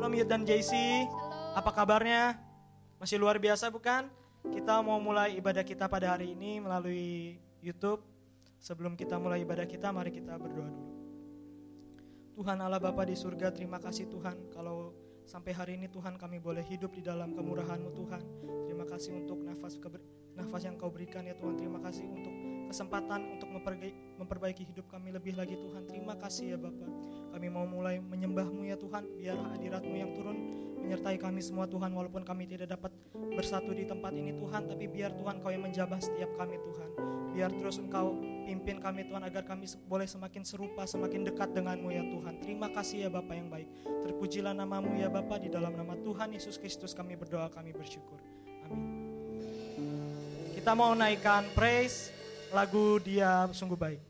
Shalom Yud dan JC. Apa kabarnya? Masih luar biasa bukan? Kita mau mulai ibadah kita pada hari ini melalui YouTube. Sebelum kita mulai ibadah kita, mari kita berdoa dulu. Tuhan Allah Bapa di surga, terima kasih Tuhan kalau sampai hari ini Tuhan kami boleh hidup di dalam kemurahan-Mu Tuhan. Terima kasih untuk nafas nafas yang Kau berikan ya Tuhan. Terima kasih untuk kesempatan untuk memperbaiki, hidup kami lebih lagi Tuhan. Terima kasih ya Bapak. Kami mau mulai menyembah-Mu ya Tuhan. Biar hadirat-Mu yang turun menyertai kami semua Tuhan. Walaupun kami tidak dapat bersatu di tempat ini Tuhan. Tapi biar Tuhan Kau yang menjabah setiap kami Tuhan. Biar terus Engkau pimpin kami Tuhan agar kami boleh semakin serupa, semakin dekat denganmu ya Tuhan. Terima kasih ya Bapak yang baik. Terpujilah namamu ya Bapak di dalam nama Tuhan Yesus Kristus kami berdoa, kami bersyukur. Amin. Kita mau naikkan praise lagu dia sungguh baik.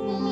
just.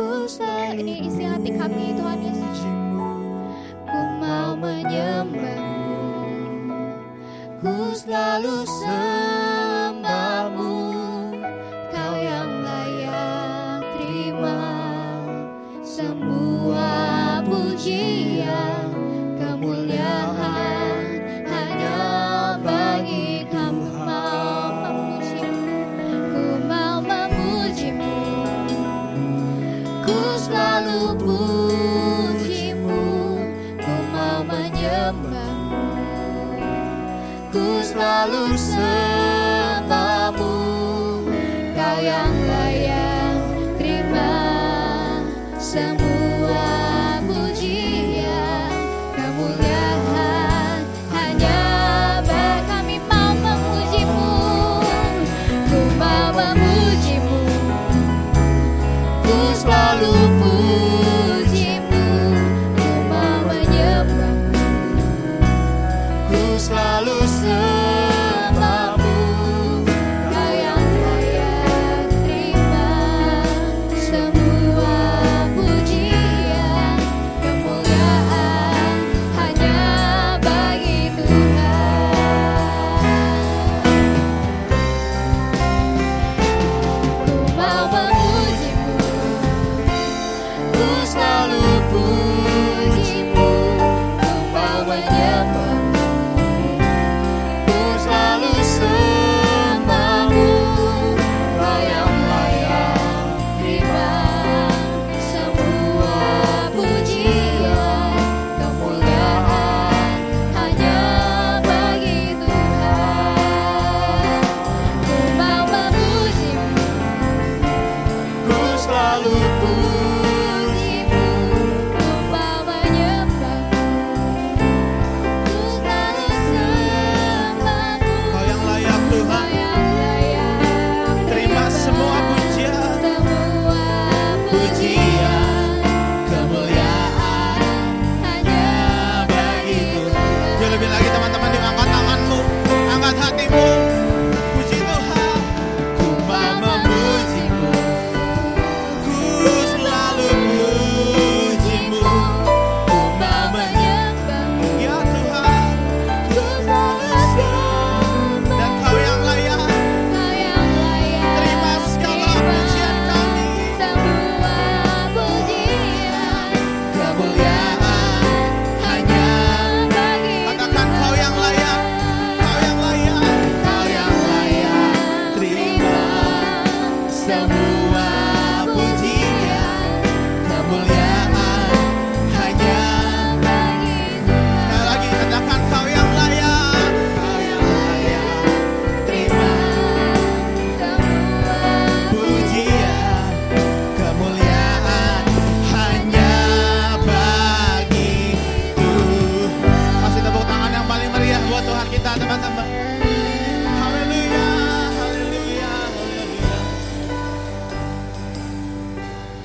Ini isi hati kami Tuhan Yesus Tuscaloosa.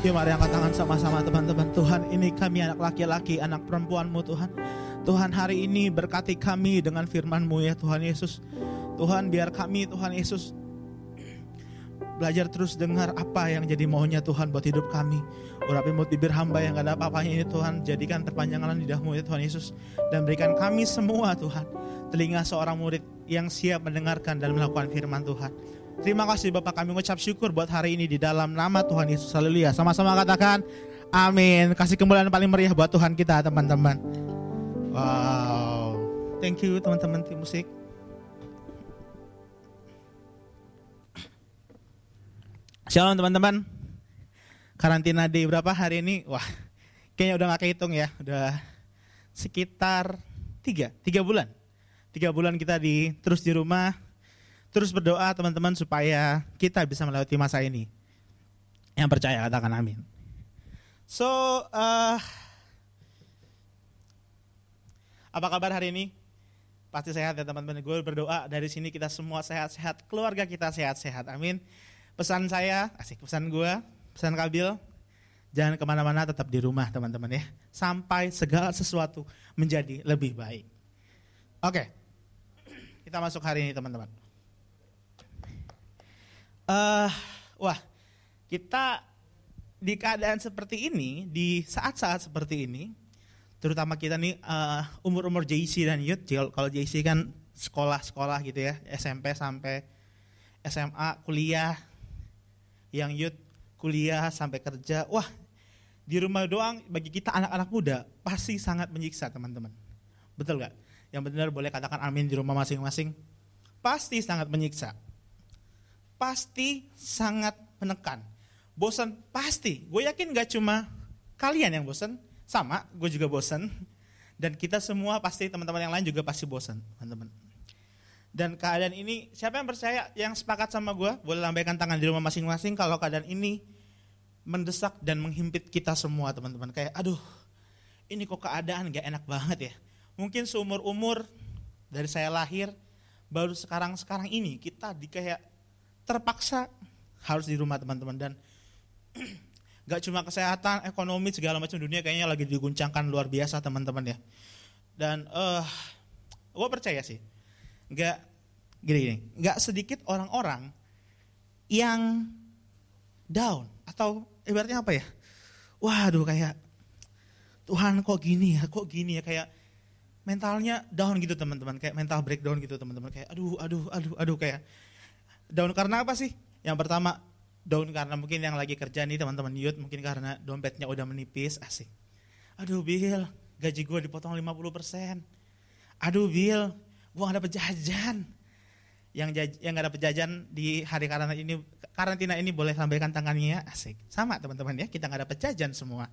Yuk mari angkat tangan sama-sama teman-teman. Tuhan ini kami anak laki-laki, anak perempuanmu Tuhan. Tuhan hari ini berkati kami dengan firman-Mu ya Tuhan Yesus. Tuhan biar kami Tuhan Yesus belajar terus dengar apa yang jadi maunya Tuhan buat hidup kami. Urapi mulut bibir hamba yang gak ada apa-apanya ini Tuhan. Jadikan terpanjangan lidahmu ya Tuhan Yesus. Dan berikan kami semua Tuhan. Telinga seorang murid yang siap mendengarkan dan melakukan firman Tuhan. Terima kasih Bapak kami mengucap syukur buat hari ini di dalam nama Tuhan Yesus. Haleluya. Sama-sama katakan amin. Kasih kemuliaan paling meriah buat Tuhan kita teman-teman. Wow. Thank you teman-teman tim musik. Shalom teman-teman. Karantina di berapa hari ini? Wah, kayaknya udah gak kehitung ya. Udah sekitar tiga, tiga bulan. Tiga bulan kita di terus di rumah, terus berdoa teman-teman supaya kita bisa melewati masa ini. Yang percaya katakan amin. So, uh, apa kabar hari ini? Pasti sehat ya teman-teman. Gue berdoa dari sini kita semua sehat-sehat, keluarga kita sehat-sehat. Amin. Pesan saya, asik pesan gue, pesan Kabil, jangan ke mana-mana tetap di rumah teman-teman ya. Sampai segala sesuatu menjadi lebih baik. Oke, kita masuk hari ini teman-teman uh, wah kita di keadaan seperti ini, di saat-saat seperti ini, terutama kita nih uh, umur-umur JC dan youth, kalau JC kan sekolah-sekolah gitu ya, SMP sampai SMA, kuliah, yang youth kuliah sampai kerja, wah di rumah doang bagi kita anak-anak muda pasti sangat menyiksa teman-teman. Betul gak? Yang benar boleh katakan amin di rumah masing-masing. Pasti sangat menyiksa pasti sangat menekan. Bosan pasti. Gue yakin gak cuma kalian yang bosan, sama gue juga bosan. Dan kita semua pasti teman-teman yang lain juga pasti bosan, teman-teman. Dan keadaan ini, siapa yang percaya, yang sepakat sama gue, boleh lambaikan tangan di rumah masing-masing kalau keadaan ini mendesak dan menghimpit kita semua teman-teman. Kayak aduh, ini kok keadaan gak enak banget ya. Mungkin seumur-umur dari saya lahir, baru sekarang-sekarang ini kita di kayak terpaksa harus di rumah teman-teman dan gak cuma kesehatan, ekonomi segala macam dunia kayaknya lagi diguncangkan luar biasa teman-teman ya. Dan uh, eh, gue percaya sih, gak gini-gini, gak sedikit orang-orang yang down atau ibaratnya apa ya? Waduh kayak Tuhan kok gini ya, kok gini ya kayak mentalnya down gitu teman-teman, kayak mental breakdown gitu teman-teman, kayak aduh aduh aduh aduh kayak Down karena apa sih? Yang pertama, down karena mungkin yang lagi kerja nih teman-teman youth, mungkin karena dompetnya udah menipis, asik. Aduh Bill, gaji gue dipotong 50%. Aduh Bill, gue gak dapet jajan. Yang jaj, yang gak dapet jajan di hari karantina ini, karantina ini boleh sampaikan tangannya, asik. Sama teman-teman ya, kita gak dapet jajan semua.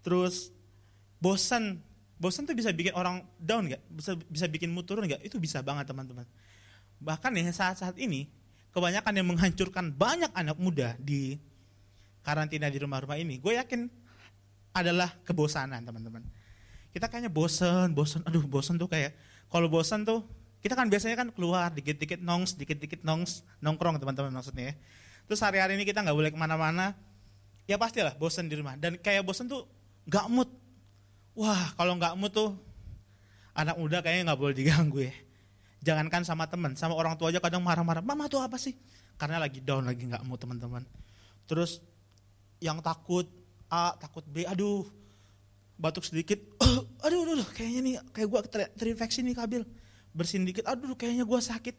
Terus bosan, bosan tuh bisa bikin orang down gak? Bisa, bisa bikin mood turun gak? Itu bisa banget teman-teman bahkan ya saat-saat ini kebanyakan yang menghancurkan banyak anak muda di karantina di rumah-rumah ini, gue yakin adalah kebosanan teman-teman. Kita kayaknya bosen, bosen, aduh bosen tuh kayak, kalau bosen tuh, kita kan biasanya kan keluar dikit-dikit nongs, dikit-dikit nongs, nongkrong teman-teman maksudnya ya. Terus hari-hari ini kita nggak boleh ke mana-mana, ya pastilah bosen di rumah. Dan kayak bosen tuh nggak mood. Wah kalau nggak mood tuh, anak muda kayaknya nggak boleh diganggu ya Jangankan sama teman, sama orang tua aja kadang marah-marah. Mama tuh apa sih? Karena lagi down, lagi nggak mau teman-teman. Terus yang takut A, takut B, aduh batuk sedikit, aduh, aduh, aduh, kayaknya nih kayak gue ter terinfeksi nih kabil. Bersin dikit, aduh, kayaknya gue sakit.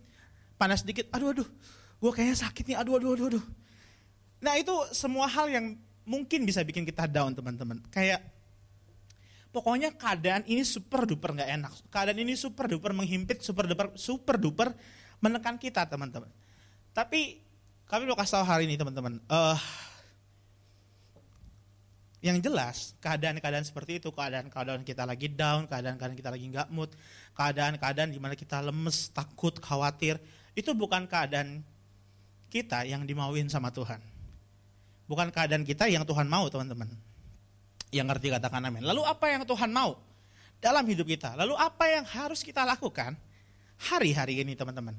Panas sedikit, aduh, aduh, gue kayaknya sakit nih, aduh, aduh, aduh, aduh. Nah itu semua hal yang mungkin bisa bikin kita down teman-teman. Kayak Pokoknya keadaan ini super duper nggak enak. Keadaan ini super duper menghimpit, super duper super duper menekan kita teman-teman. Tapi kami mau kasih tahu hari ini teman-teman. Uh, yang jelas keadaan-keadaan seperti itu, keadaan-keadaan kita lagi down, keadaan-keadaan kita lagi nggak mood, keadaan-keadaan di mana kita lemes, takut, khawatir, itu bukan keadaan kita yang dimauin sama Tuhan. Bukan keadaan kita yang Tuhan mau teman-teman. Yang ngerti katakan amin. Lalu apa yang Tuhan mau dalam hidup kita? Lalu apa yang harus kita lakukan hari-hari ini teman-teman?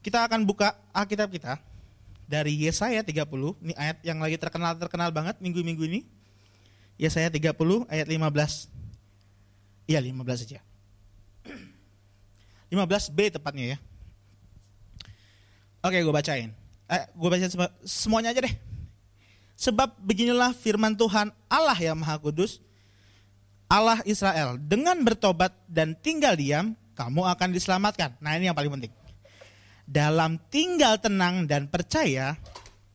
Kita akan buka Alkitab kita dari Yesaya 30, ini ayat yang lagi terkenal-terkenal banget minggu-minggu ini. Yesaya 30 ayat 15. Iya 15 aja. 15b tepatnya ya. Oke gue bacain. Eh, gue bacain semuanya aja deh. Sebab beginilah firman Tuhan Allah yang maha kudus. Allah Israel. Dengan bertobat dan tinggal diam, kamu akan diselamatkan. Nah ini yang paling penting dalam tinggal tenang dan percaya,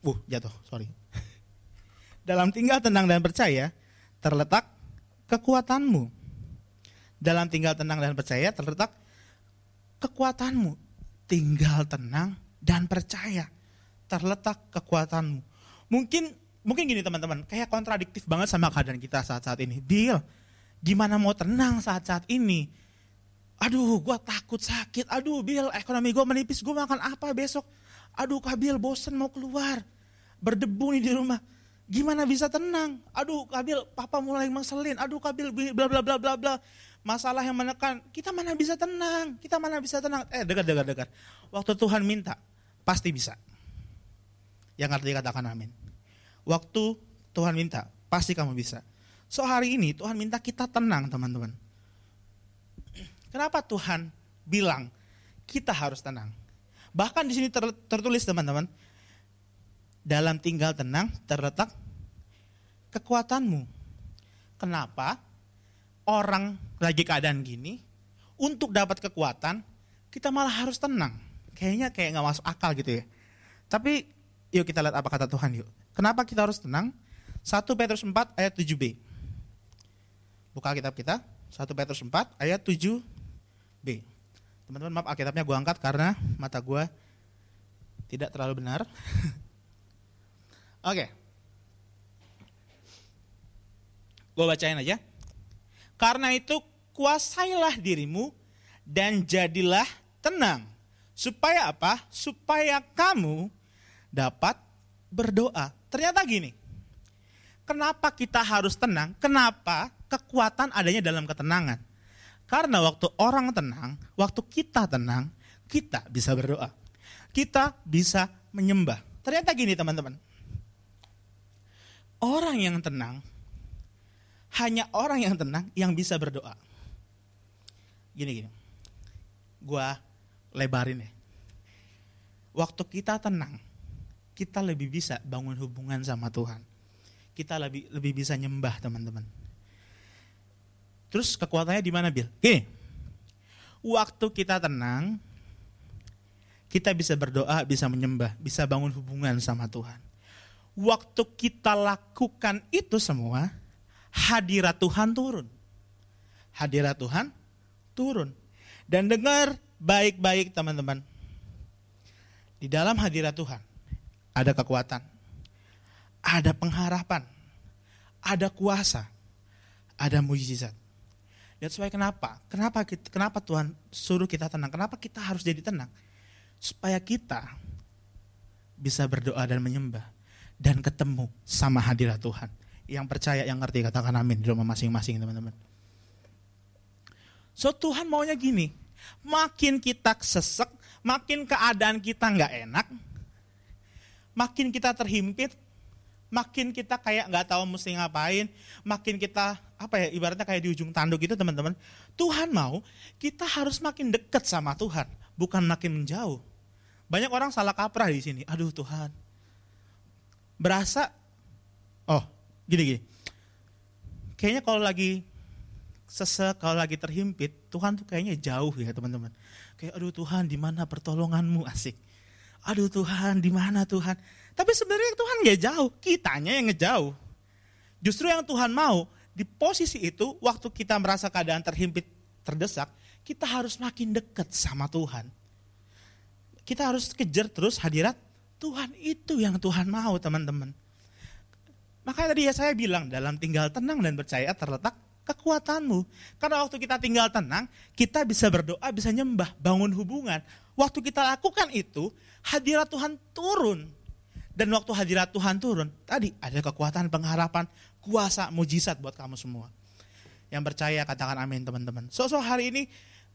uh jatuh, sorry. dalam tinggal tenang dan percaya terletak kekuatanmu. Dalam tinggal tenang dan percaya terletak kekuatanmu. Tinggal tenang dan percaya terletak kekuatanmu. Mungkin mungkin gini teman-teman, kayak kontradiktif banget sama keadaan kita saat-saat ini. Bill, gimana mau tenang saat-saat ini? Aduh, gue takut sakit. Aduh, Bil, ekonomi gue menipis. Gue makan apa besok? Aduh, Kabil, bosen mau keluar. Berdebu nih di rumah. Gimana bisa tenang? Aduh, Kabil, papa mulai ngeselin. Aduh, Kabil, bla bla bla bla bla. Masalah yang menekan. Kita mana bisa tenang? Kita mana bisa tenang? Eh, dekat, dekat, dekat. Waktu Tuhan minta, pasti bisa. Yang artinya katakan amin. Waktu Tuhan minta, pasti kamu bisa. So hari ini Tuhan minta kita tenang teman-teman Kenapa Tuhan bilang kita harus tenang? Bahkan di sini tertulis teman-teman, dalam tinggal tenang terletak kekuatanmu. Kenapa orang lagi keadaan gini, untuk dapat kekuatan, kita malah harus tenang. Kayaknya kayak nggak masuk akal gitu ya. Tapi yuk kita lihat apa kata Tuhan yuk. Kenapa kita harus tenang? 1 Petrus 4 ayat 7b. Buka kitab kita, 1 Petrus 4 ayat 7 B. Teman-teman maaf Alkitabnya gue angkat karena mata gue tidak terlalu benar. Oke. Okay. Gue bacain aja. Karena itu kuasailah dirimu dan jadilah tenang. Supaya apa? Supaya kamu dapat berdoa. Ternyata gini. Kenapa kita harus tenang? Kenapa kekuatan adanya dalam ketenangan? Karena waktu orang tenang, waktu kita tenang, kita bisa berdoa. Kita bisa menyembah. Ternyata gini teman-teman. Orang yang tenang, hanya orang yang tenang yang bisa berdoa. Gini-gini. Gua lebarin ya. Waktu kita tenang, kita lebih bisa bangun hubungan sama Tuhan. Kita lebih lebih bisa nyembah teman-teman Terus kekuatannya di mana, Bil? Gini, waktu kita tenang, kita bisa berdoa, bisa menyembah, bisa bangun hubungan sama Tuhan. Waktu kita lakukan itu semua, hadirat Tuhan turun. Hadirat Tuhan turun. Dan dengar baik-baik teman-teman. Di dalam hadirat Tuhan ada kekuatan, ada pengharapan, ada kuasa, ada mujizat. That's why kenapa? Kenapa kenapa Tuhan suruh kita tenang? Kenapa kita harus jadi tenang? Supaya kita bisa berdoa dan menyembah dan ketemu sama hadirat Tuhan. Yang percaya, yang ngerti katakan amin di rumah masing-masing teman-teman. So Tuhan maunya gini, makin kita sesek, makin keadaan kita nggak enak, makin kita terhimpit, makin kita kayak nggak tahu mesti ngapain, makin kita apa ya ibaratnya kayak di ujung tanduk gitu teman-teman. Tuhan mau kita harus makin dekat sama Tuhan, bukan makin menjauh. Banyak orang salah kaprah di sini. Aduh Tuhan, berasa, oh gini gini. Kayaknya kalau lagi sesek, kalau lagi terhimpit, Tuhan tuh kayaknya jauh ya teman-teman. Kayak aduh Tuhan di mana pertolonganmu asik. Aduh Tuhan di mana Tuhan tapi sebenarnya Tuhan nggak jauh, kitanya yang ngejauh. Justru yang Tuhan mau, di posisi itu, waktu kita merasa keadaan terhimpit, terdesak, kita harus makin dekat sama Tuhan. Kita harus kejar terus hadirat Tuhan itu yang Tuhan mau teman-teman. Makanya tadi ya saya bilang dalam tinggal tenang dan percaya terletak kekuatanmu. Karena waktu kita tinggal tenang, kita bisa berdoa, bisa nyembah, bangun hubungan. Waktu kita lakukan itu, hadirat Tuhan turun. Dan waktu hadirat Tuhan turun, tadi ada kekuatan pengharapan, kuasa, mujizat buat kamu semua. Yang percaya katakan amin teman-teman. So, so hari ini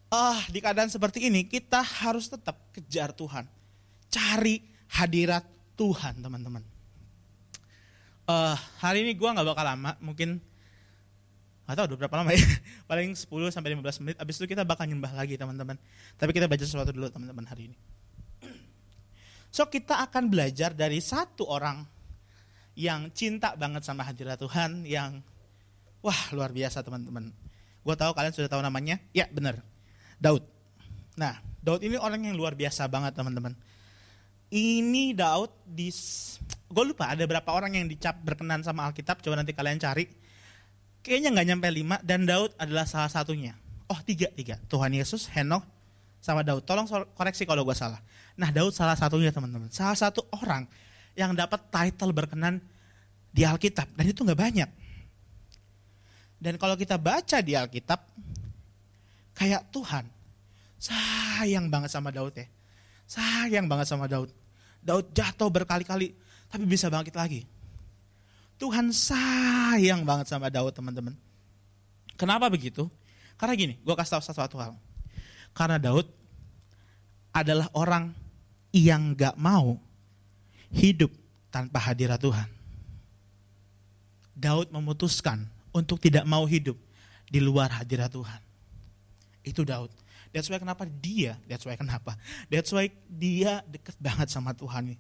uh, di keadaan seperti ini kita harus tetap kejar Tuhan. Cari hadirat Tuhan teman-teman. Uh, hari ini gue nggak bakal lama, mungkin nggak tahu udah berapa lama ya, paling 10 sampai 15 menit. Abis itu kita bakal nyembah lagi teman-teman. Tapi kita baca sesuatu dulu teman-teman hari ini. So kita akan belajar dari satu orang yang cinta banget sama hadirat Tuhan, yang wah luar biasa teman-teman. Gue tahu kalian sudah tahu namanya, ya benar, Daud. Nah, Daud ini orang yang luar biasa banget teman-teman. Ini Daud di, gue lupa ada berapa orang yang dicap berkenan sama Alkitab, coba nanti kalian cari. Kayaknya nggak nyampe lima dan Daud adalah salah satunya. Oh tiga tiga, Tuhan Yesus, Henok, sama Daud. Tolong koreksi kalau gue salah. Nah Daud salah satunya teman-teman. Salah satu orang yang dapat title berkenan di Alkitab. Dan itu nggak banyak. Dan kalau kita baca di Alkitab, kayak Tuhan sayang banget sama Daud ya. Sayang banget sama Daud. Daud jatuh berkali-kali, tapi bisa bangkit lagi. Tuhan sayang banget sama Daud teman-teman. Kenapa begitu? Karena gini, gue kasih tahu satu hal. Karena Daud adalah orang yang gak mau hidup tanpa hadirat Tuhan. Daud memutuskan untuk tidak mau hidup di luar hadirat Tuhan. Itu Daud. That's why kenapa dia, that's why kenapa. That's why dia dekat banget sama Tuhan.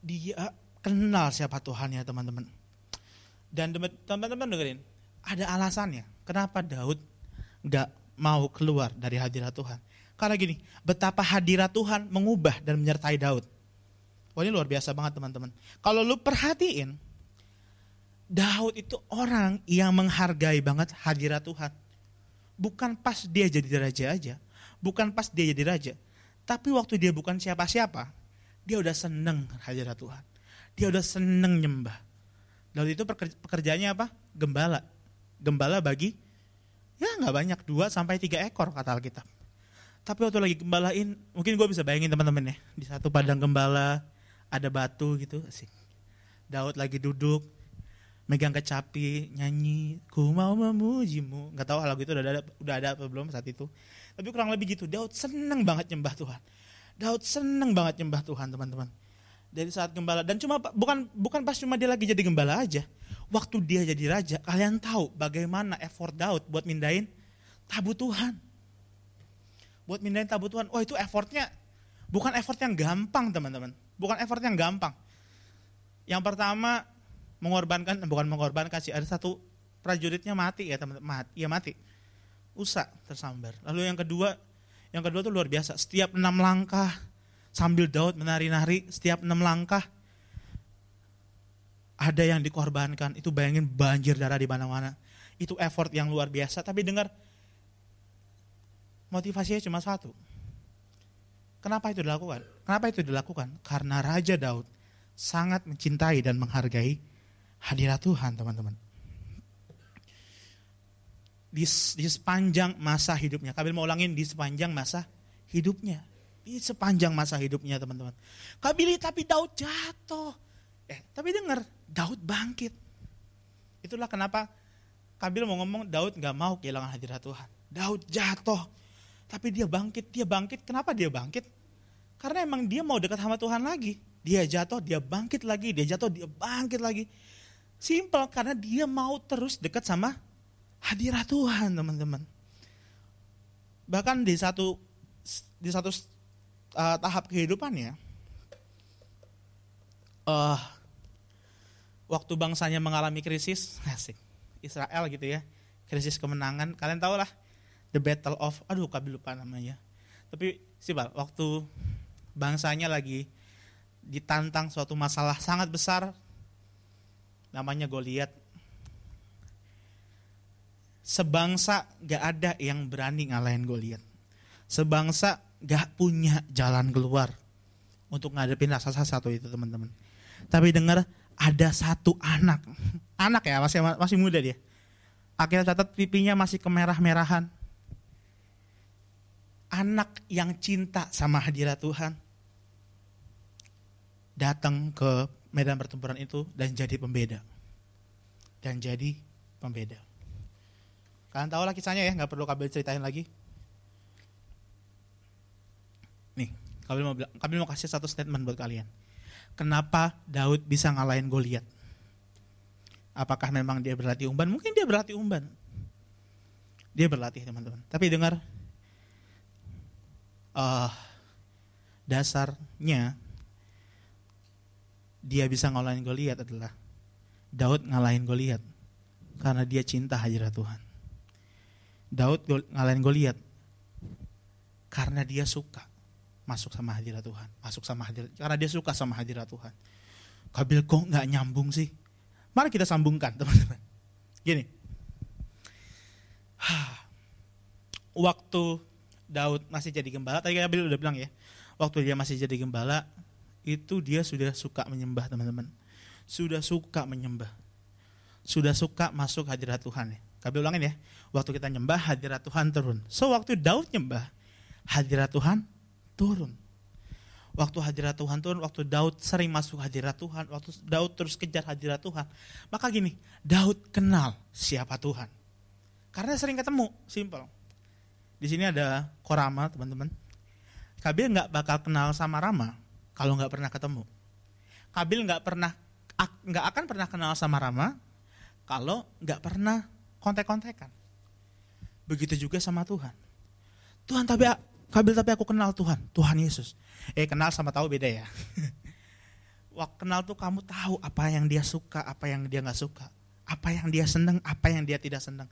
Dia kenal siapa Tuhan ya teman-teman. Dan teman-teman dengerin, ada alasannya. Kenapa Daud gak mau keluar dari hadirat Tuhan. Karena gini, betapa hadirat Tuhan mengubah dan menyertai Daud. Wah ini luar biasa banget teman-teman. Kalau lu perhatiin, Daud itu orang yang menghargai banget hadirat Tuhan. Bukan pas dia jadi raja aja, bukan pas dia jadi raja. Tapi waktu dia bukan siapa-siapa, dia udah seneng hadirat Tuhan. Dia udah seneng nyembah. Daud itu pekerjaannya apa? Gembala. Gembala bagi ya nggak banyak dua sampai tiga ekor kata Alkitab. Tapi waktu lagi gembalain, mungkin gue bisa bayangin teman-teman ya, di satu padang gembala ada batu gitu, sih. Daud lagi duduk, megang kecapi, nyanyi, ku mau memujimu. Gak tahu lagu itu udah ada, udah ada apa belum saat itu. Tapi kurang lebih gitu, Daud seneng banget nyembah Tuhan. Daud seneng banget nyembah Tuhan teman-teman. Dari saat gembala dan cuma bukan bukan pas cuma dia lagi jadi gembala aja. Waktu dia jadi raja, kalian tahu bagaimana effort Daud buat mindain tabu Tuhan buat mindahin tabut Tuhan. Oh itu effortnya bukan effort yang gampang teman-teman. Bukan effort yang gampang. Yang pertama mengorbankan, bukan mengorbankan sih, ada satu prajuritnya mati ya teman-teman, mati, ya mati. Usa tersambar. Lalu yang kedua, yang kedua tuh luar biasa. Setiap enam langkah sambil Daud menari-nari, setiap enam langkah ada yang dikorbankan. Itu bayangin banjir darah di mana-mana. Itu effort yang luar biasa. Tapi dengar motivasinya cuma satu. Kenapa itu dilakukan? Kenapa itu dilakukan? Karena Raja Daud sangat mencintai dan menghargai hadirat Tuhan, teman-teman. Di, di sepanjang masa hidupnya, Kabil mau ulangin di sepanjang masa hidupnya. Di sepanjang masa hidupnya, teman-teman. Kabil tapi Daud jatuh. Eh, tapi dengar, Daud bangkit. Itulah kenapa Kabil mau ngomong Daud gak mau kehilangan hadirat Tuhan. Daud jatuh, tapi dia bangkit, dia bangkit. Kenapa dia bangkit? Karena emang dia mau dekat sama Tuhan lagi. Dia jatuh, dia bangkit lagi. Dia jatuh, dia bangkit lagi. Simple karena dia mau terus dekat sama hadirat Tuhan, teman-teman. Bahkan di satu di satu uh, tahap kehidupannya, uh, waktu bangsanya mengalami krisis, asik, Israel gitu ya, krisis kemenangan, kalian tahu lah The Battle of aduh kami lupa namanya. Tapi sih bal, waktu bangsanya lagi ditantang suatu masalah sangat besar namanya Goliat. Sebangsa gak ada yang berani ngalahin Goliat. Sebangsa gak punya jalan keluar untuk ngadepin raksasa satu itu teman-teman. Tapi dengar ada satu anak, anak ya masih masih muda dia. Akhirnya catat pipinya masih kemerah-merahan anak yang cinta sama hadirat Tuhan datang ke medan pertempuran itu dan jadi pembeda. Dan jadi pembeda. Kalian tahu lah kisahnya ya, nggak perlu kabel ceritain lagi. Kabel mau kabel mau kasih satu statement buat kalian. kenapa Daud bisa ngalahin Goliat. Apakah memang dia berlatih umban? Mungkin dia berlatih umban. Dia berlatih teman-teman. Tapi dengar, uh, dasarnya dia bisa ngalahin Goliat adalah Daud ngalahin Goliat karena dia cinta hadirat Tuhan. Daud ngalahin Goliat karena dia suka masuk sama hadirat Tuhan, masuk sama hadirat karena dia suka sama hadirat Tuhan. Kabil kok nggak nyambung sih? Mari kita sambungkan teman-teman. Gini, waktu Daud masih jadi gembala, tadi Kabil udah bilang ya, waktu dia masih jadi gembala, itu dia sudah suka menyembah teman-teman. Sudah suka menyembah. Sudah suka masuk hadirat Tuhan ya. Kabil ulangin ya, waktu kita nyembah hadirat Tuhan turun. So waktu Daud nyembah, hadirat Tuhan turun. Waktu hadirat Tuhan turun, waktu Daud sering masuk hadirat Tuhan, waktu Daud terus kejar hadirat Tuhan. Maka gini, Daud kenal siapa Tuhan. Karena sering ketemu, simple. Di sini ada Korama, teman-teman. Kabil nggak bakal kenal sama Rama kalau nggak pernah ketemu. Kabil nggak pernah nggak akan pernah kenal sama Rama kalau nggak pernah kontek-kontekan. Begitu juga sama Tuhan. Tuhan tapi Kabil tapi aku kenal Tuhan, Tuhan Yesus. Eh kenal sama tahu beda ya. Wah kenal tuh kamu tahu apa yang dia suka, apa yang dia nggak suka, apa yang dia senang, apa yang dia tidak senang.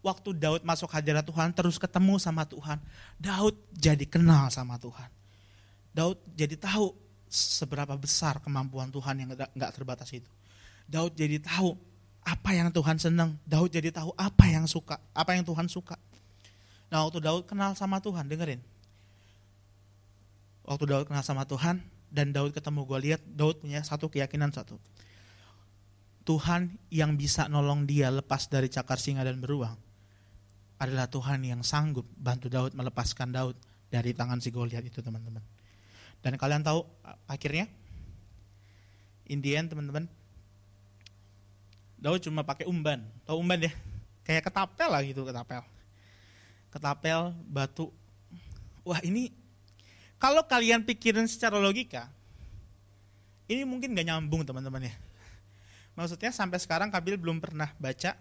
Waktu Daud masuk hadirat Tuhan terus ketemu sama Tuhan, Daud jadi kenal sama Tuhan. Daud jadi tahu seberapa besar kemampuan Tuhan yang nggak terbatas itu. Daud jadi tahu apa yang Tuhan senang. Daud jadi tahu apa yang suka, apa yang Tuhan suka. Nah waktu Daud kenal sama Tuhan, dengerin. Waktu Daud kenal sama Tuhan dan Daud ketemu Goliat, Daud punya satu keyakinan satu. Tuhan yang bisa nolong dia lepas dari cakar singa dan beruang adalah Tuhan yang sanggup bantu Daud melepaskan Daud dari tangan si Goliat itu teman-teman. Dan kalian tahu akhirnya Indian teman-teman Daud cuma pakai umban, tahu umban ya? Kayak ketapel lah gitu ketapel ketapel, batu. Wah ini kalau kalian pikirin secara logika, ini mungkin gak nyambung teman-teman ya. Maksudnya sampai sekarang Kabil belum pernah baca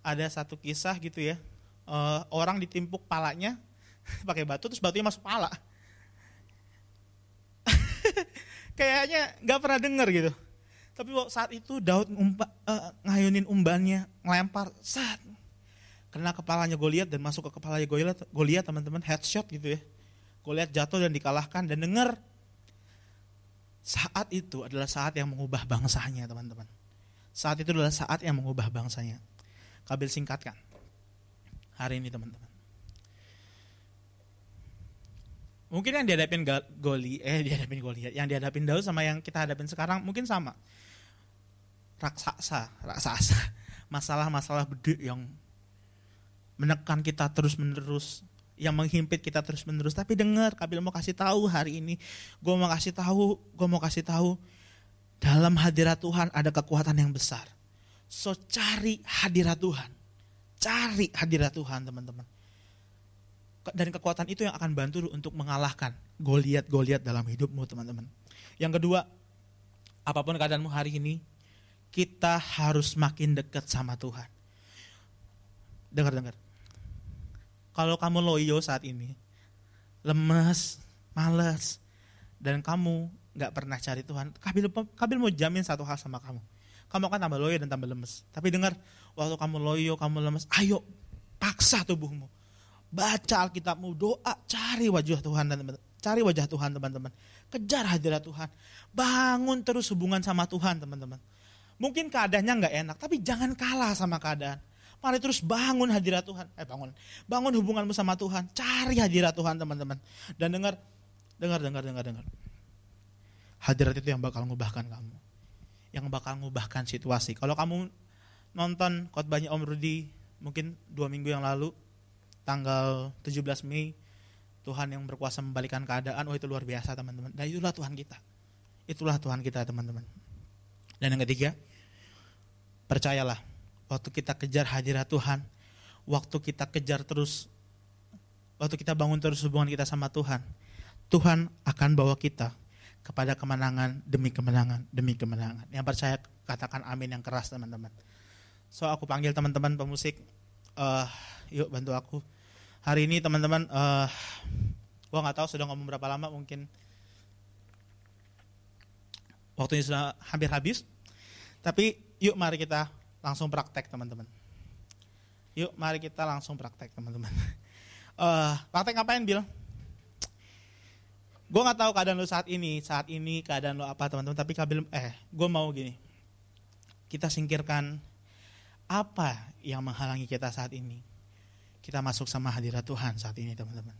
ada satu kisah gitu ya, uh, orang ditimpuk palanya pakai batu terus batunya masuk pala. Kayaknya nggak pernah dengar gitu. Tapi saat itu Daud ngumpa, uh, ngayunin umbannya, ngelempar, saat kena kepalanya Goliat dan masuk ke kepalanya Goliat, Goliat teman-teman headshot gitu ya. Goliat jatuh dan dikalahkan dan dengar saat itu adalah saat yang mengubah bangsanya teman-teman. Saat itu adalah saat yang mengubah bangsanya. Kabil singkatkan hari ini teman-teman. Mungkin yang dihadapin Goli, eh dihadapin Goliat, yang dihadapin Daud sama yang kita hadapin sekarang mungkin sama. Raksasa, raksasa, masalah-masalah gede yang menekan kita terus menerus yang menghimpit kita terus menerus tapi dengar Kabil mau kasih tahu hari ini. Gue mau kasih tahu gue mau kasih tahu dalam hadirat Tuhan ada kekuatan yang besar. So cari hadirat Tuhan. Cari hadirat Tuhan teman-teman. Dan kekuatan itu yang akan bantu untuk mengalahkan Goliat-Goliat dalam hidupmu teman-teman. Yang kedua apa pun keadaanmu hari ini kita harus makin dekat sama Tuhan. Dengar-dengar kalau kamu loyo saat ini, lemes, malas, dan kamu nggak pernah cari Tuhan, Kabil, Kabil mau jamin satu hal sama kamu. Kamu akan tambah loyo dan tambah lemes. Tapi dengar, waktu kamu loyo, kamu lemes, ayo paksa tubuhmu. Baca Alkitabmu, doa, cari wajah Tuhan dan teman cari wajah Tuhan teman-teman. Kejar hadirat Tuhan. Bangun terus hubungan sama Tuhan teman-teman. Mungkin keadaannya nggak enak, tapi jangan kalah sama keadaan. Mari terus bangun hadirat Tuhan. Eh bangun. Bangun hubunganmu sama Tuhan. Cari hadirat Tuhan teman-teman. Dan dengar, dengar, dengar, dengar, dengar. Hadirat itu yang bakal ngubahkan kamu. Yang bakal ngubahkan situasi. Kalau kamu nonton khotbahnya Om Rudi mungkin dua minggu yang lalu, tanggal 17 Mei, Tuhan yang berkuasa membalikan keadaan, oh itu luar biasa teman-teman. Dan itulah Tuhan kita. Itulah Tuhan kita teman-teman. Dan yang ketiga, percayalah waktu kita kejar hadirat Tuhan, waktu kita kejar terus, waktu kita bangun terus hubungan kita sama Tuhan, Tuhan akan bawa kita kepada kemenangan demi kemenangan demi kemenangan. Yang percaya katakan amin yang keras teman-teman. So aku panggil teman-teman pemusik, uh, yuk bantu aku. Hari ini teman-teman, uh, gua nggak tahu sudah ngomong berapa lama mungkin waktunya sudah hampir habis. Tapi yuk mari kita langsung praktek teman-teman. Yuk mari kita langsung praktek teman-teman. Uh, praktek ngapain Bill? Gue nggak tahu keadaan lo saat ini, saat ini keadaan lo apa teman-teman. Tapi kabil, eh, gue mau gini. Kita singkirkan apa yang menghalangi kita saat ini. Kita masuk sama hadirat Tuhan saat ini teman-teman.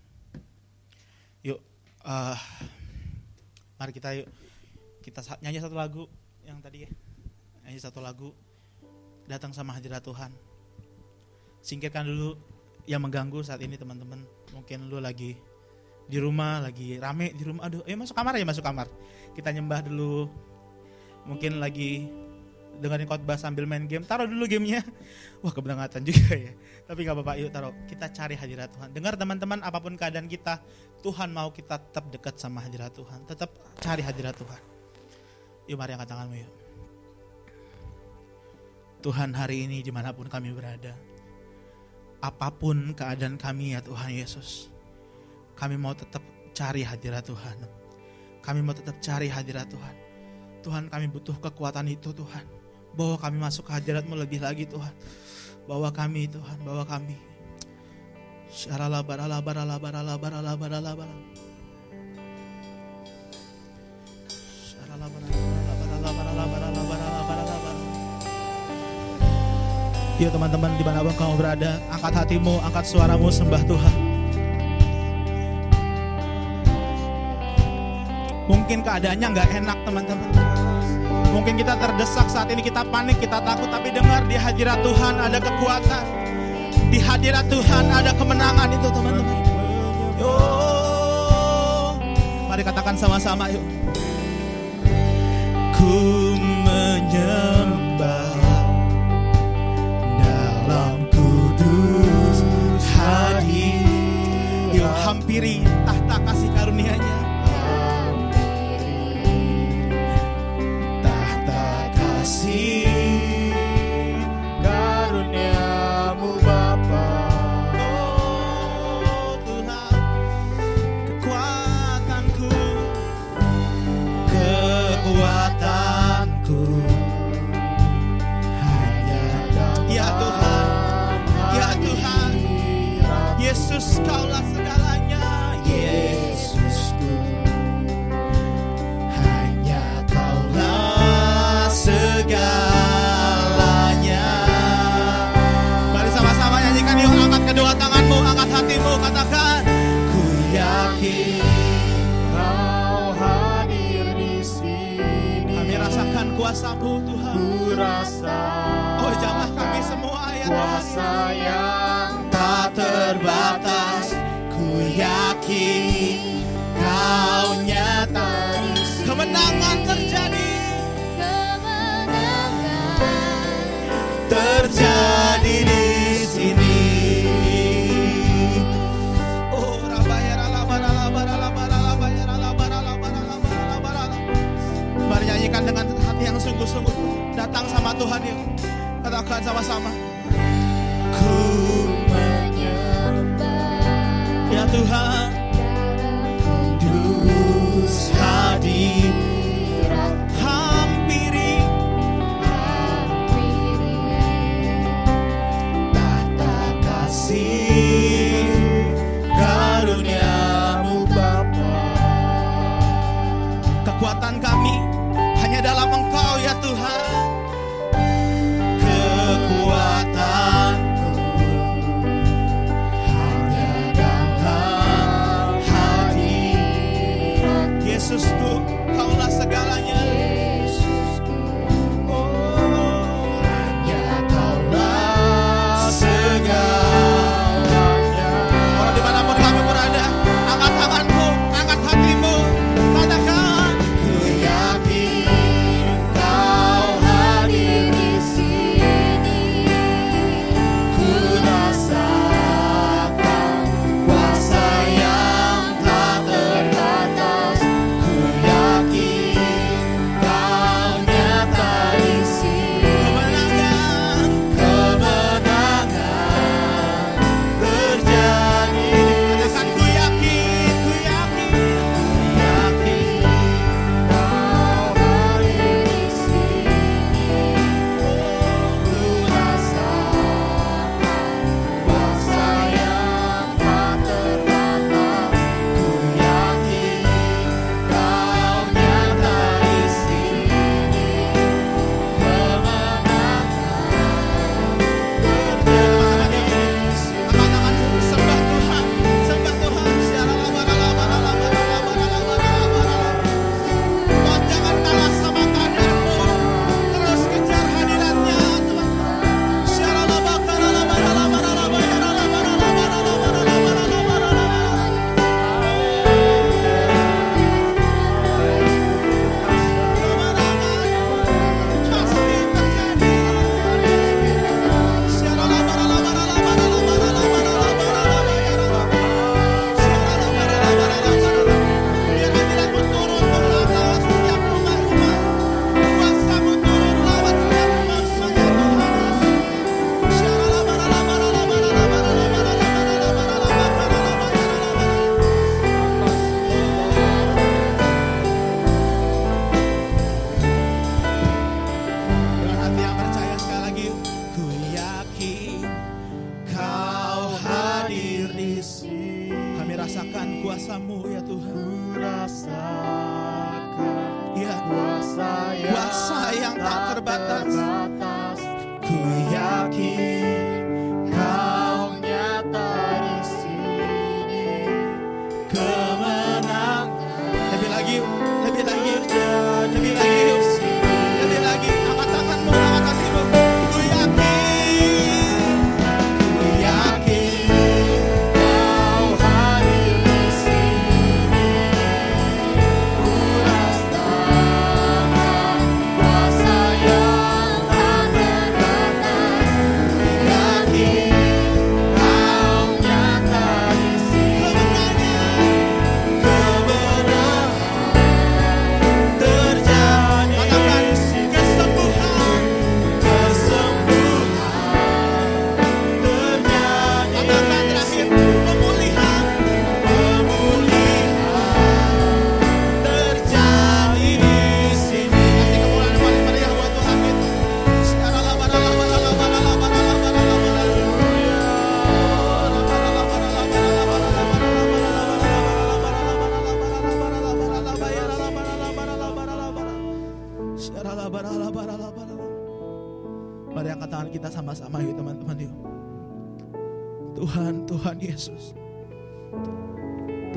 Yuk, uh, mari kita yuk kita nyanyi satu lagu yang tadi ya. Nyanyi satu lagu datang sama hadirat Tuhan. Singkirkan dulu yang mengganggu saat ini teman-teman. Mungkin lu lagi di rumah lagi rame di rumah. Aduh eh masuk kamar ya masuk kamar. Kita nyembah dulu. Mungkin lagi dengerin khotbah sambil main game. Taruh dulu gamenya. Wah keberangkatan juga ya. Tapi nggak apa-apa yuk taruh. Kita cari hadirat Tuhan. Dengar teman-teman apa pun keadaan kita Tuhan mau kita tetap dekat sama hadirat Tuhan. Tetap cari hadirat Tuhan. Yuk mari angkat tanganmu yuk Tuhan hari ini di mana pun kami berada apa pun keadaan kami ya Tuhan Yesus kami mau tetap cari hadirat Tuhan. Kami mau tetap cari hadirat Tuhan. Tuhan kami butuh kekuatan itu Tuhan. Bawa kami masuk ke hadiratmu lebih lagi Tuhan. Bawa kami Tuhan, bawa kami. Yuk teman-teman di mana pun kamu berada, angkat hatimu, angkat suaramu, sembah Tuhan. Mungkin keadaannya nggak enak teman-teman. Mungkin kita terdesak saat ini kita panik, kita takut, tapi dengar di hadirat Tuhan ada kekuatan. Di hadirat Tuhan ada kemenangan itu teman-teman. Yo, mari katakan sama-sama yuk. Ku menyembah hampiri tahta kasih karunia-Nya. kasih karuniamu Bapa. Oh Tuhan kekuatanku kekuatanku. Hanya Ya Tuhan Ya Tuhan. Yesus kaulah segalanya hatimu katakan ku yakin Kau hadir di sini. kami rasakan kuasamu Tuhan. Ku rasa Oh jamah kami semua ya kuasa yang tak terbatas. Ku yakin kau nyata kemenangan terjadi datang sama Tuhan yuk katakan sama-sama. Ku ya Tuhan. kudus hadir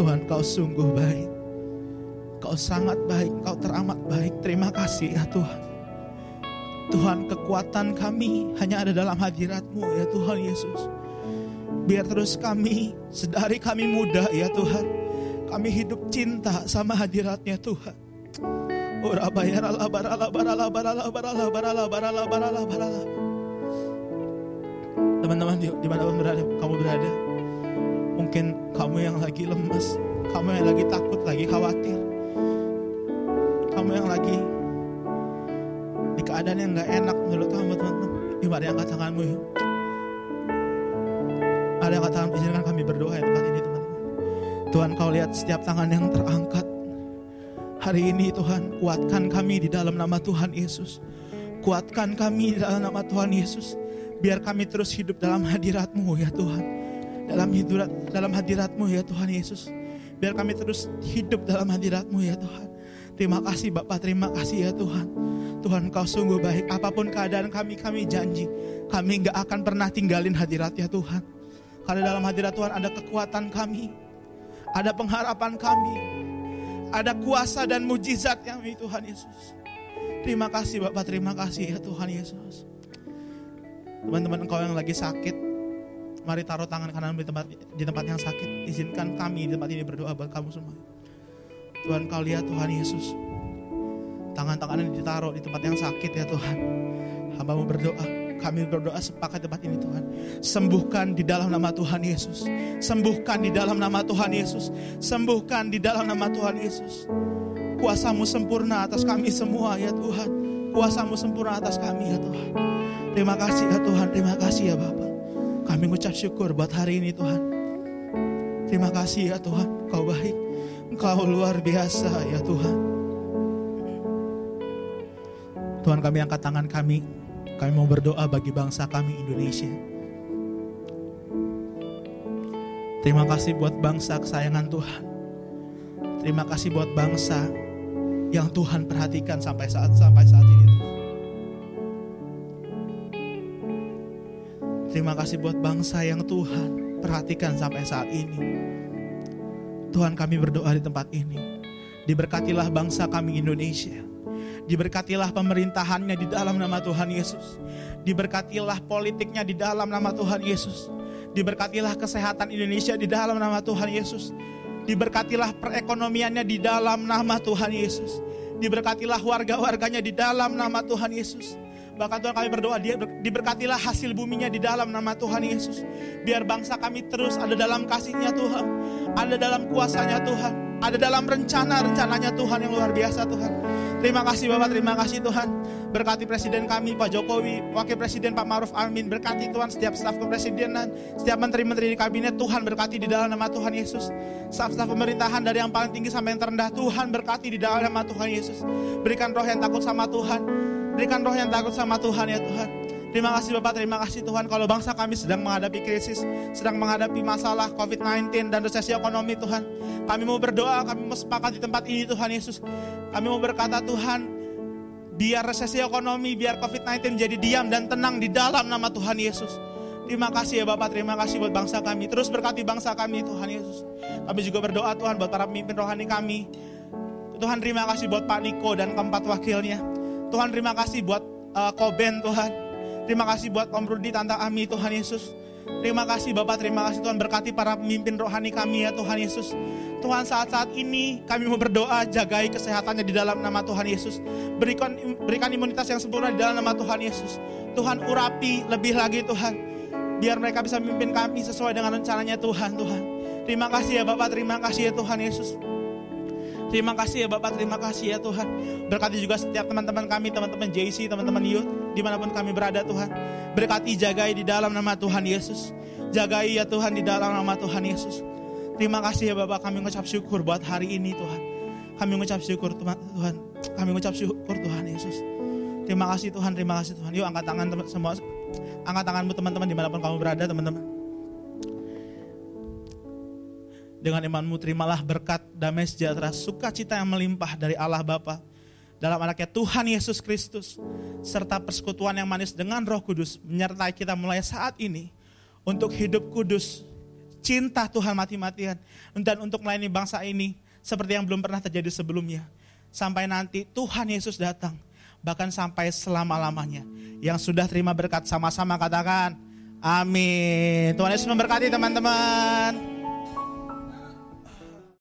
Tuhan kau sungguh baik. Kau sangat baik, kau teramat baik. Terima kasih ya Tuhan. Tuhan kekuatan kami hanya ada dalam hadiratmu ya Tuhan Yesus. Biar terus kami, sedari kami muda ya Tuhan. Kami hidup cinta sama hadiratnya Tuhan. Ora bayar ala barala barala barala barala barala barala barala barala. Teman-teman di mana berada, kamu berada. Mungkin kamu yang lagi lemes, kamu yang lagi takut, lagi khawatir. Kamu yang lagi di keadaan yang nggak enak menurut kamu teman-teman. Ini mari angkat tanganmu yuk. Ada yang katakan izinkan kami berdoa ya tempat ini teman-teman. Tuhan kau lihat setiap tangan yang terangkat. Hari ini Tuhan kuatkan kami di dalam nama Tuhan Yesus. Kuatkan kami di dalam nama Tuhan Yesus. Biar kami terus hidup dalam hadiratmu ya Tuhan. Dalam hadirat dalam hadiratmu ya Tuhan Yesus. Biar kami terus hidup dalam hadiratmu ya Tuhan. Terima kasih Bapak, terima kasih ya Tuhan. Tuhan kau sungguh baik. Apa pun keadaan kami, kami janji. Kami nggak akan pernah tinggalin hadirat ya Tuhan. Karena dalam hadirat Tuhan ada kekuatan kami. Ada pengharapan kami. Ada kuasa dan mujizat yang Tuhan Yesus. Terima kasih Bapak, terima kasih ya Tuhan Yesus. Teman-teman engkau yang lagi sakit, mari taruh tangan kanan di tempat di tempat yang sakit. Izinkan kami di tempat ini berdoa buat kamu semua. Tuhan kau lihat Tuhan Yesus. Tangan-tangannya ditaruh di tempat yang sakit ya Tuhan. Hamba mau berdoa. Kami berdoa sepakat tempat ini Tuhan. Sembuhkan di dalam nama Tuhan Yesus. Sembuhkan di dalam nama Tuhan Yesus. Sembuhkan di dalam nama Tuhan Yesus. Kuasamu sempurna atas kami semua ya Tuhan. Kuasamu sempurna atas kami ya Tuhan. Terima kasih ya Tuhan. Terima kasih ya Bapak. Kami mengucap syukur buat hari ini Tuhan. Terima kasih ya Tuhan. Kau baik. Engkau luar biasa ya Tuhan. Tuhan kami angkat tangan kami. Kami mau berdoa bagi bangsa kami Indonesia. Terima kasih buat bangsa kesayangan Tuhan. Terima kasih buat bangsa yang Tuhan perhatikan sampai saat sampai saat ini. Tuhan. Terima kasih buat bangsa yang Tuhan perhatikan sampai saat ini. Tuhan kami berdoa di tempat ini. Diberkatilah bangsa kami Indonesia. Diberkatilah pemerintahannya di dalam nama Tuhan Yesus. Diberkatilah politiknya di dalam nama Tuhan Yesus. Diberkatilah kesehatan Indonesia di dalam nama Tuhan Yesus. Diberkatilah perekonomiannya di dalam nama Tuhan Yesus. Diberkatilah warga-warganya di dalam nama Tuhan Yesus. Bahkan Tuhan kami berdoa dia diberkatilah hasil buminya di dalam nama Tuhan Yesus. Biar bangsa kami terus ada dalam kasihnya Tuhan. Ada dalam kuasanya Tuhan. Ada dalam rencana-rencananya Tuhan yang luar biasa Tuhan. Terima kasih Bapak, terima kasih Tuhan. Berkati Presiden kami Pak Jokowi, Wakil Presiden Pak Maruf Amin. Berkati Tuhan setiap staf kepresidenan, setiap menteri-menteri di kabinet Tuhan berkati di dalam nama Tuhan Yesus. Staf-staf pemerintahan dari yang paling tinggi sampai yang terendah Tuhan berkati di dalam nama Tuhan Yesus. Berikan roh yang takut sama Tuhan. Berikan roh yang takut sama Tuhan ya Tuhan. Terima kasih Bapak, terima kasih Tuhan kalau bangsa kami sedang menghadapi krisis, sedang menghadapi masalah COVID-19 dan resesi ekonomi Tuhan. Kami mau berdoa, kami mau sepakat di tempat ini Tuhan Yesus. Kami mau berkata Tuhan, Biar resesi ekonomi, biar COVID-19 menjadi diam dan tenang di dalam nama Tuhan Yesus. Terima kasih ya Bapak, terima kasih buat bangsa kami. Terus berkati bangsa kami Tuhan Yesus. Kami juga berdoa Tuhan buat para pemimpin rohani kami. Tuhan terima kasih buat Pak Niko dan keempat wakilnya. Tuhan terima kasih buat uh, Koben Tuhan. Terima kasih buat Om Rudi, Tante Ami Tuhan Yesus. Terima kasih Bapak, terima kasih Tuhan berkati para pemimpin rohani kami ya Tuhan Yesus. Tuhan saat-saat ini kami mau berdoa jagai kesehatannya di dalam nama Tuhan Yesus. Berikan berikan imunitas yang sempurna di dalam nama Tuhan Yesus. Tuhan urapi lebih lagi Tuhan. Biar mereka bisa memimpin kami sesuai dengan rencananya Tuhan, Tuhan. Terima kasih ya Bapak, terima kasih ya Tuhan Yesus. Terima kasih ya Bapak, terima kasih ya Tuhan. Berkati juga setiap teman-teman kami, teman-teman JC, teman-teman youth, di mana pun kami berada Tuhan. Berkati jagai di dalam nama Tuhan Yesus. Jagai ya Tuhan di dalam nama Tuhan Yesus. Terima kasih ya Bapak, kami mengucap syukur buat hari ini Tuhan. Kami mengucap syukur Tuhan, kami mengucap syukur Tuhan Yesus. Terima kasih Tuhan, terima kasih Tuhan. Yuk angkat tangan teman semua Angkat tanganmu teman-teman di mana pun kamu berada teman-teman. Dengan imanmu terimalah berkat damai sejahtera sukacita yang melimpah dari Allah Bapa dalam anaknya Tuhan Yesus Kristus serta persekutuan yang manis dengan Roh Kudus menyertai kita mulai saat ini untuk hidup kudus, cinta Tuhan mati-matian dan untuk melayani bangsa ini seperti yang belum pernah terjadi sebelumnya. Sampai nanti Tuhan Yesus datang bahkan sampai selama-lamanya. Yang sudah terima berkat sama-sama katakan amin. Tuhan Yesus memberkati teman-teman.